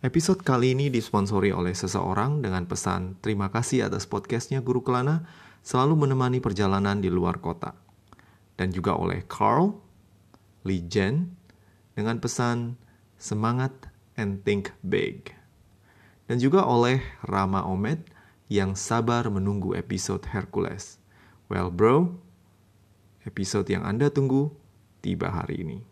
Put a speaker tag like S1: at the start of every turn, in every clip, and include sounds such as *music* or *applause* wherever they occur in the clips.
S1: Episode kali ini disponsori oleh seseorang dengan pesan terima kasih atas podcastnya Guru Kelana selalu menemani perjalanan di luar kota. Dan juga oleh Carl, Lee Jen, dengan pesan semangat and think big. Dan juga oleh Rama Omed yang sabar menunggu episode Hercules. Well bro, episode yang Anda tunggu tiba hari ini.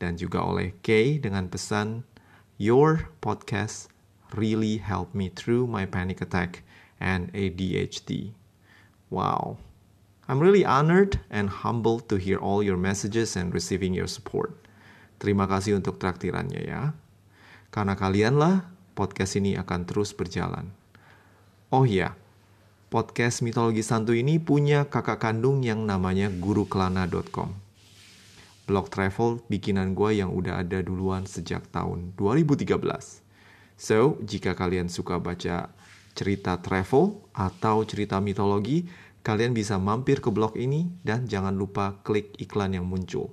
S1: Dan juga oleh Kay dengan pesan Your podcast really helped me through my panic attack and ADHD. Wow. I'm really honored and humbled to hear all your messages and receiving your support. Terima kasih untuk traktirannya ya. Karena kalianlah podcast ini akan terus berjalan. Oh ya, podcast Mitologi Santu ini punya kakak kandung yang namanya gurukelana.com blog travel bikinan gue yang udah ada duluan sejak tahun 2013. So, jika kalian suka baca cerita travel atau cerita mitologi, kalian bisa mampir ke blog ini dan jangan lupa klik iklan yang muncul.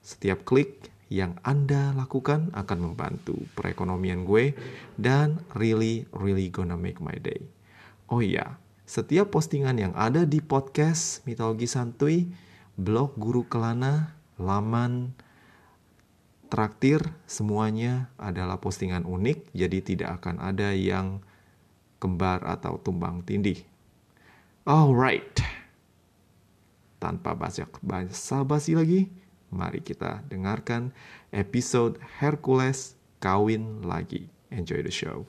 S1: Setiap klik yang Anda lakukan akan membantu perekonomian gue dan really really gonna make my day. Oh iya, setiap postingan yang ada di podcast Mitologi Santuy, blog Guru Kelana, laman traktir semuanya adalah postingan unik, jadi tidak akan ada yang kembar atau tumbang tindih. Alright, tanpa basa-basi lagi, mari kita dengarkan episode Hercules Kawin Lagi. Enjoy the show.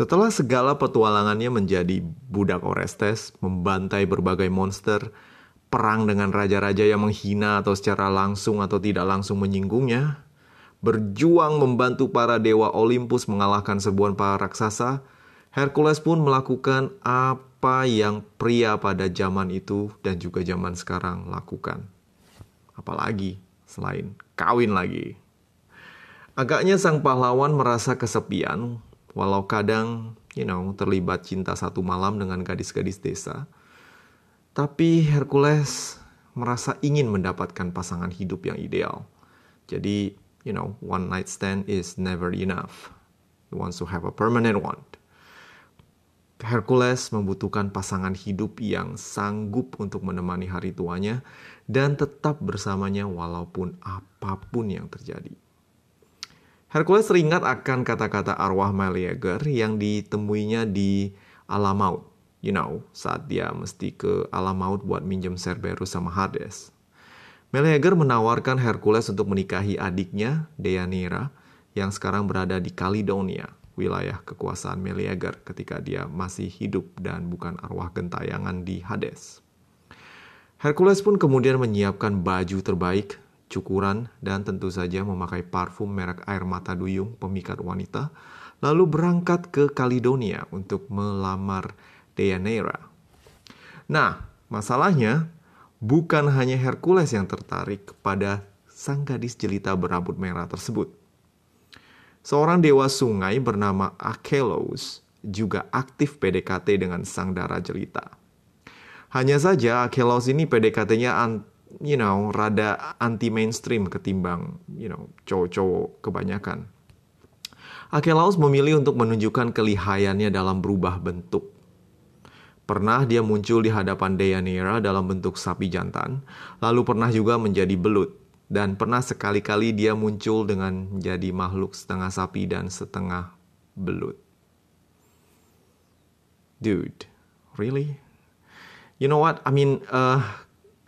S1: Setelah segala petualangannya menjadi budak Orestes, membantai berbagai monster, perang dengan raja-raja yang menghina atau secara langsung atau tidak langsung menyinggungnya, berjuang membantu para dewa Olympus mengalahkan sebuah para raksasa, Hercules pun melakukan apa yang pria pada zaman itu dan juga zaman sekarang lakukan. Apalagi selain kawin lagi. Agaknya sang pahlawan merasa kesepian Walau kadang, you know, terlibat cinta satu malam dengan gadis-gadis desa, tapi Hercules merasa ingin mendapatkan pasangan hidup yang ideal. Jadi, you know, one night stand is never enough. He wants to have a permanent one. Hercules membutuhkan pasangan hidup yang sanggup untuk menemani hari tuanya dan tetap bersamanya walaupun apa pun yang terjadi. Hercules teringat akan kata-kata arwah Meleager yang ditemuinya di alam maut. You know, saat dia mesti ke alam maut buat minjem Cerberus sama Hades. Meleager menawarkan Hercules untuk menikahi adiknya, Deianira, yang sekarang berada di Caledonia, wilayah kekuasaan Meleager ketika dia masih hidup dan bukan arwah gentayangan di Hades. Hercules pun kemudian menyiapkan baju terbaik cukuran, dan tentu saja memakai parfum merek air mata duyung pemikat wanita, lalu berangkat ke Caledonia untuk melamar Deianira. Nah, masalahnya bukan hanya Hercules yang tertarik pada sang gadis jelita berambut merah tersebut. Seorang dewa sungai bernama Achelos juga aktif PDKT dengan sang dara jelita. Hanya saja Achelos ini PDKT-nya you know, rada anti mainstream ketimbang, you know, cowok-cowok kebanyakan. Akelaus memilih untuk menunjukkan kelihayannya dalam berubah bentuk. Pernah dia muncul di hadapan Deianira dalam bentuk sapi jantan, lalu pernah juga menjadi belut, dan pernah sekali-kali dia muncul dengan menjadi makhluk setengah sapi dan setengah belut. Dude, really? You know what? I mean, uh,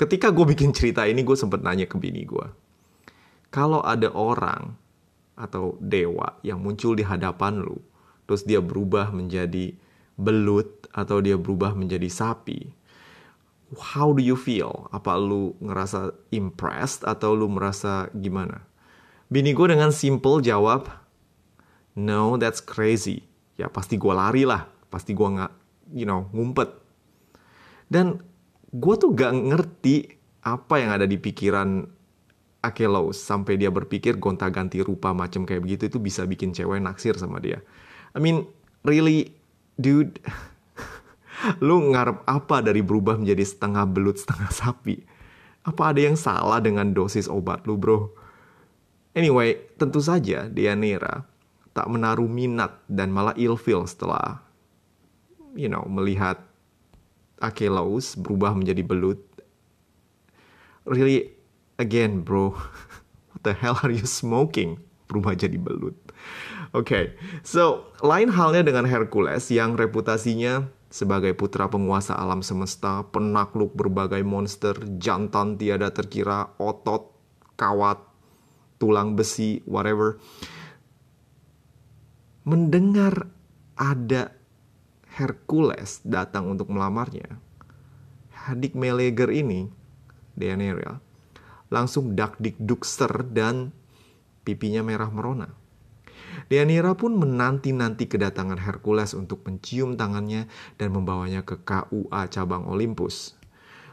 S1: ketika gue bikin cerita ini gue sempet nanya ke bini gue kalau ada orang atau dewa yang muncul di hadapan lu terus dia berubah menjadi belut atau dia berubah menjadi sapi how do you feel? Apa lu ngerasa impressed atau lu merasa gimana? Bini gue dengan simple jawab no that's crazy. Ya pasti gue lari lah pasti gue nggak you know ngumpet. Dan gue tuh gak ngerti apa yang ada di pikiran Akelos sampai dia berpikir gonta-ganti rupa macam kayak begitu itu bisa bikin cewek naksir sama dia. I mean, really, dude, *laughs* lu ngarep apa dari berubah menjadi setengah belut setengah sapi? Apa ada yang salah dengan dosis obat lu, bro? Anyway, tentu saja Dianira tak menaruh minat dan malah ilfil setelah, you know, melihat Akelos berubah menjadi belut. Really, again, bro, *laughs* what the hell are you smoking? Berubah jadi belut. Oke, okay. so lain halnya dengan Hercules yang reputasinya sebagai putra penguasa alam semesta, penakluk berbagai monster, jantan tiada terkira, otot, kawat, tulang besi, whatever. Mendengar ada Hercules datang untuk melamarnya, Hadik Meleger ini, Deianira, langsung dak dik dukster dan pipinya merah merona. Deianira pun menanti-nanti kedatangan Hercules untuk mencium tangannya dan membawanya ke KUA cabang Olympus.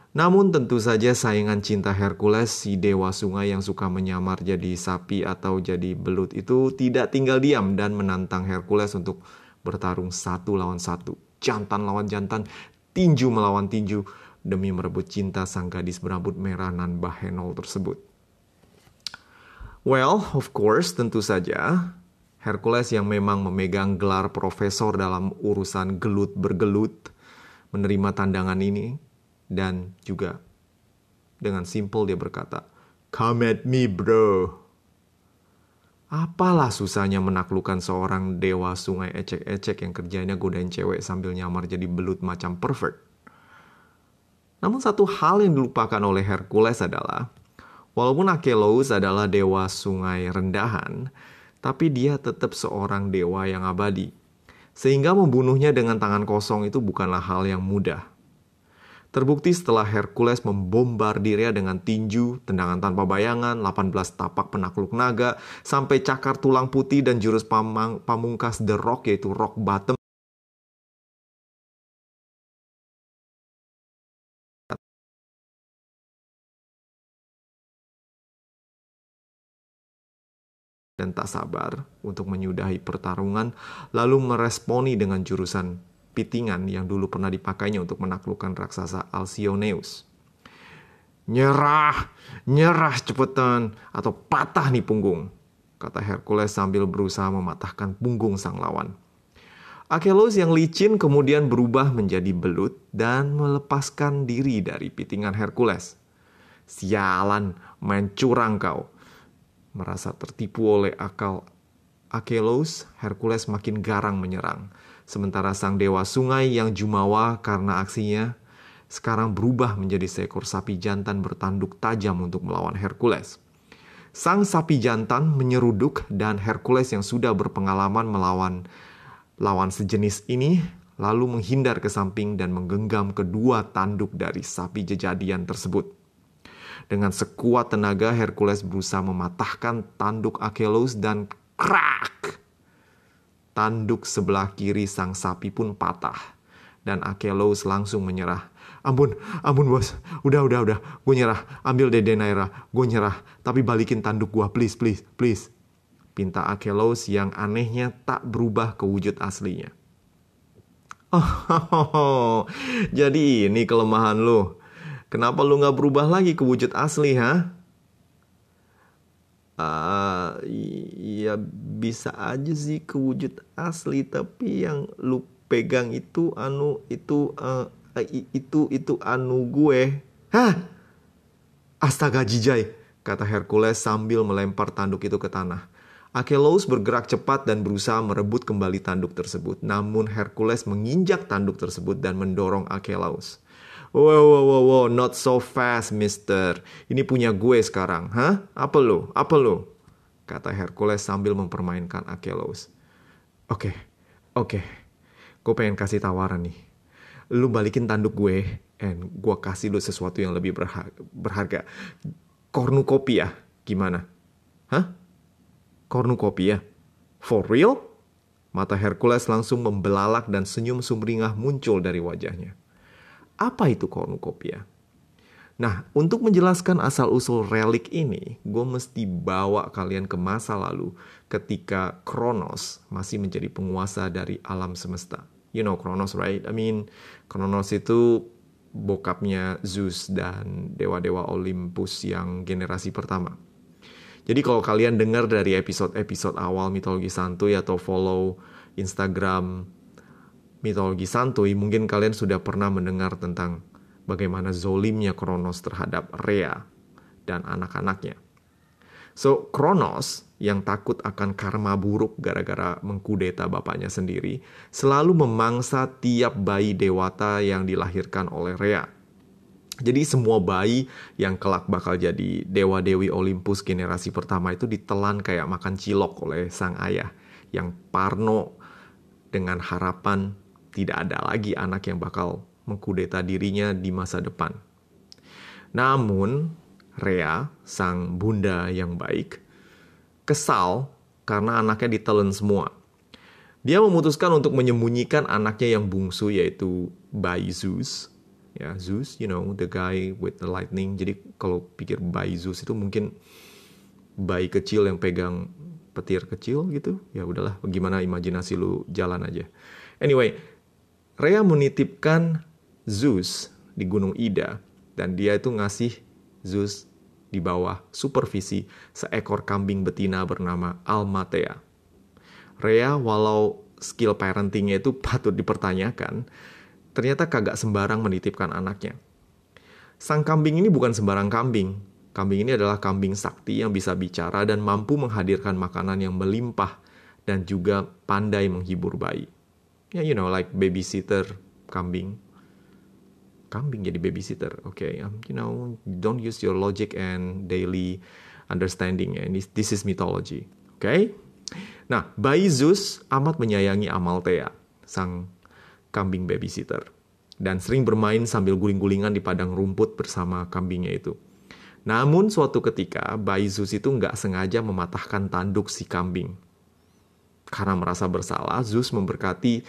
S1: Namun tentu saja saingan cinta Hercules, si dewa sungai yang suka menyamar jadi sapi atau jadi belut itu tidak tinggal diam dan menantang Hercules untuk bertarung satu lawan satu. Jantan lawan jantan, tinju melawan tinju demi merebut cinta sang gadis berambut merah nan bahenol tersebut. Well, of course, tentu saja Hercules yang memang memegang gelar profesor dalam urusan gelut bergelut menerima tandangan ini dan juga dengan simple dia berkata, "Come at me, bro." Apalah susahnya menaklukkan seorang dewa sungai ecek-ecek yang kerjanya godain cewek sambil nyamar jadi belut macam pervert. Namun satu hal yang dilupakan oleh Hercules adalah, walaupun Akelos adalah dewa sungai rendahan, tapi dia tetap seorang dewa yang abadi. Sehingga membunuhnya dengan tangan kosong itu bukanlah hal yang mudah. Terbukti setelah Hercules membombardirnya dengan tinju, tendangan tanpa bayangan, 18 tapak penakluk naga, sampai cakar tulang putih dan jurus pamang, pamungkas The Rock yaitu Rock Bottom. dan tak sabar untuk menyudahi pertarungan, lalu meresponi dengan jurusan pitingan yang dulu pernah dipakainya untuk menaklukkan raksasa Alcyoneus. Nyerah, nyerah cepetan, atau patah nih punggung, kata Hercules sambil berusaha mematahkan punggung sang lawan. Akelos yang licin kemudian berubah menjadi belut dan melepaskan diri dari pitingan Hercules. Sialan, main curang kau. Merasa tertipu oleh akal Akelos, Hercules makin garang menyerang. Sementara sang dewa sungai yang jumawa karena aksinya sekarang berubah menjadi seekor sapi jantan bertanduk tajam untuk melawan Hercules. Sang sapi jantan menyeruduk dan Hercules yang sudah berpengalaman melawan lawan sejenis ini lalu menghindar ke samping dan menggenggam kedua tanduk dari sapi jejadian tersebut. Dengan sekuat tenaga Hercules berusaha mematahkan tanduk Achelos dan krak! Tanduk sebelah kiri sang sapi pun patah. Dan Akelos langsung menyerah. Ampun, ampun bos. Udah, udah, udah. Gue nyerah. Ambil Dede Naira. Gue nyerah. Tapi balikin tanduk gue. Please, please, please. Pinta Akelos yang anehnya tak berubah ke wujud aslinya. Oh, *laughs* jadi ini kelemahan lo. Kenapa lu gak berubah lagi ke wujud asli, ha? uh, ya bisa aja sih kewujud asli tapi yang lu pegang itu anu itu uh, itu itu anu gue hah astaga jijai kata Hercules sambil melempar tanduk itu ke tanah Akelos bergerak cepat dan berusaha merebut kembali tanduk tersebut. Namun Hercules menginjak tanduk tersebut dan mendorong Akelos. Wow, wow, wow, wow, not so fast, mister. Ini punya gue sekarang, hah? Apa lo? Apa lo? Kata Hercules sambil mempermainkan Achelos. Oke, okay, oke. Okay. Gue pengen kasih tawaran nih. Lu balikin tanduk gue, and gue kasih lu sesuatu yang lebih berharga. berharga. Kornukopia, gimana? Hah? Kornukopia? For real? Mata Hercules langsung membelalak dan senyum sumringah muncul dari wajahnya. Apa itu kornukopia? Nah, untuk menjelaskan asal-usul relik ini, gue mesti bawa kalian ke masa lalu ketika Kronos masih menjadi penguasa dari alam semesta. You know Kronos, right? I mean, Kronos itu bokapnya Zeus dan dewa-dewa Olympus yang generasi pertama. Jadi kalau kalian dengar dari episode-episode awal mitologi santuy atau follow Instagram mitologi santuy, mungkin kalian sudah pernah mendengar tentang bagaimana zolimnya Kronos terhadap Rhea dan anak-anaknya. So, Kronos yang takut akan karma buruk gara-gara mengkudeta bapaknya sendiri, selalu memangsa tiap bayi dewata yang dilahirkan oleh Rhea. Jadi semua bayi yang kelak bakal jadi dewa-dewi Olympus generasi pertama itu ditelan kayak makan cilok oleh sang ayah yang parno dengan harapan tidak ada lagi anak yang bakal mengkudeta dirinya di masa depan. Namun, Rea, sang bunda yang baik, kesal karena anaknya ditelan semua. Dia memutuskan untuk menyembunyikan anaknya yang bungsu yaitu bayi Zeus. Ya, Zeus, you know, the guy with the lightning. Jadi kalau pikir bayi Zeus itu mungkin bayi kecil yang pegang petir kecil gitu. Ya udahlah, bagaimana imajinasi lu jalan aja. Anyway, Rea menitipkan Zeus di Gunung Ida dan dia itu ngasih Zeus di bawah supervisi seekor kambing betina bernama Almatea. Rea walau skill parentingnya itu *laughs* patut dipertanyakan, ternyata kagak sembarang menitipkan anaknya. Sang kambing ini bukan sembarang kambing. Kambing ini adalah kambing sakti yang bisa bicara dan mampu menghadirkan makanan yang melimpah dan juga pandai menghibur bayi. Ya, you know, like babysitter kambing kambing jadi babysitter. Oke, okay? um, you know, don't use your logic and daily understanding. And this, this is mythology. Oke. Okay? Nah, bayi Zeus amat menyayangi Amalthea, sang kambing babysitter, dan sering bermain sambil guling-gulingan di padang rumput bersama kambingnya itu. Namun suatu ketika bayi Zeus itu nggak sengaja mematahkan tanduk si kambing. Karena merasa bersalah, Zeus memberkati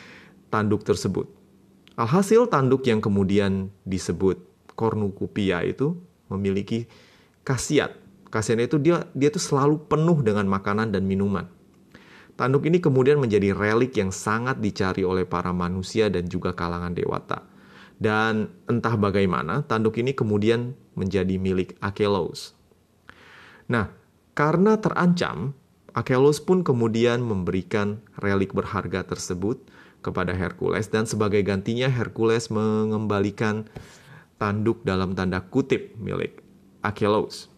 S1: tanduk tersebut. Alhasil tanduk yang kemudian disebut cornucopia itu memiliki khasiat. Khasiatnya itu dia dia tuh selalu penuh dengan makanan dan minuman. Tanduk ini kemudian menjadi relik yang sangat dicari oleh para manusia dan juga kalangan dewata. Dan entah bagaimana, tanduk ini kemudian menjadi milik Akelos. Nah, karena terancam, Akelos pun kemudian memberikan relik berharga tersebut kepada Hercules dan sebagai gantinya Hercules mengembalikan tanduk dalam tanda kutip milik Achilles.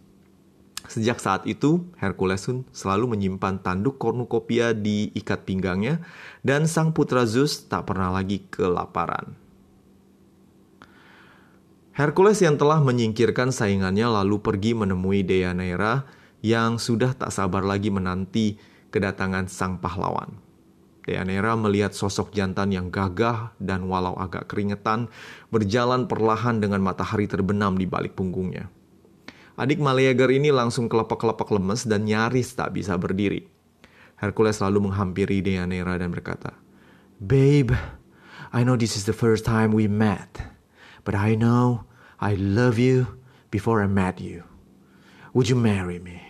S1: Sejak saat itu, Hercules pun selalu menyimpan tanduk cornucopia di ikat pinggangnya dan sang putra Zeus tak pernah lagi kelaparan. Hercules yang telah menyingkirkan saingannya lalu pergi menemui Deianira yang sudah tak sabar lagi menanti kedatangan sang pahlawan. Deanira melihat sosok jantan yang gagah dan walau agak keringetan, berjalan perlahan dengan matahari terbenam di balik punggungnya. Adik Maleager ini langsung kelepek-kelepek lemes dan nyaris tak bisa berdiri. Hercules lalu menghampiri Deanira dan berkata, Babe, I know this is the first time we met, but I know I love you before I met you. Would you marry me?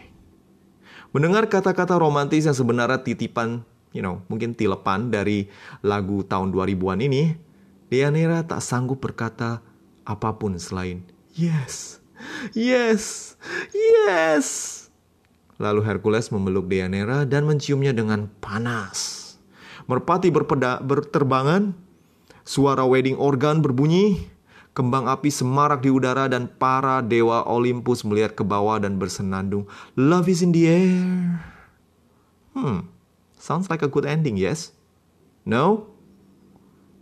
S1: Mendengar kata-kata romantis yang sebenarnya titipan you know, mungkin tilepan dari lagu tahun 2000-an ini, Deanira tak sanggup berkata apa pun selain yes, yes, yes. Lalu Hercules memeluk Deanira dan menciumnya dengan panas. Merpati berpeda, berterbangan, suara wedding organ berbunyi, kembang api semarak di udara dan para dewa Olympus melihat ke bawah dan bersenandung. Love is in the air. Hmm, Sounds like a good ending, yes? No?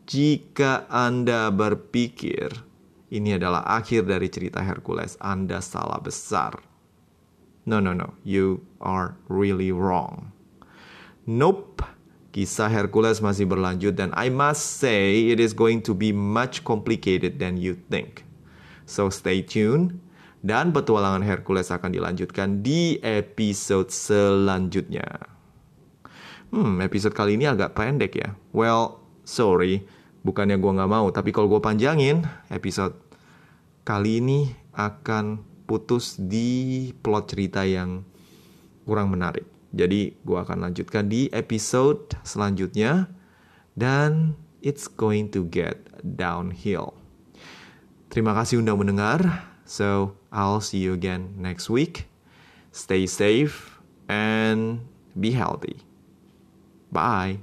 S1: Jika Anda berpikir ini adalah akhir dari cerita Hercules, Anda salah besar. No, no, no. You are really wrong. Nope. Kisah Hercules masih berlanjut dan I must say it is going to be much complicated than you think. So stay tuned dan petualangan Hercules akan dilanjutkan di episode selanjutnya. Hmm, episode kali ini agak pendek ya. Well, sorry. Bukannya gue nggak mau, tapi kalau gue panjangin, episode kali ini akan putus di plot cerita yang kurang menarik. Jadi gue akan lanjutkan di episode selanjutnya dan it's going to get downhill. Terima kasih udah mendengar. So, I'll see you again next week. Stay safe and be healthy. Bye.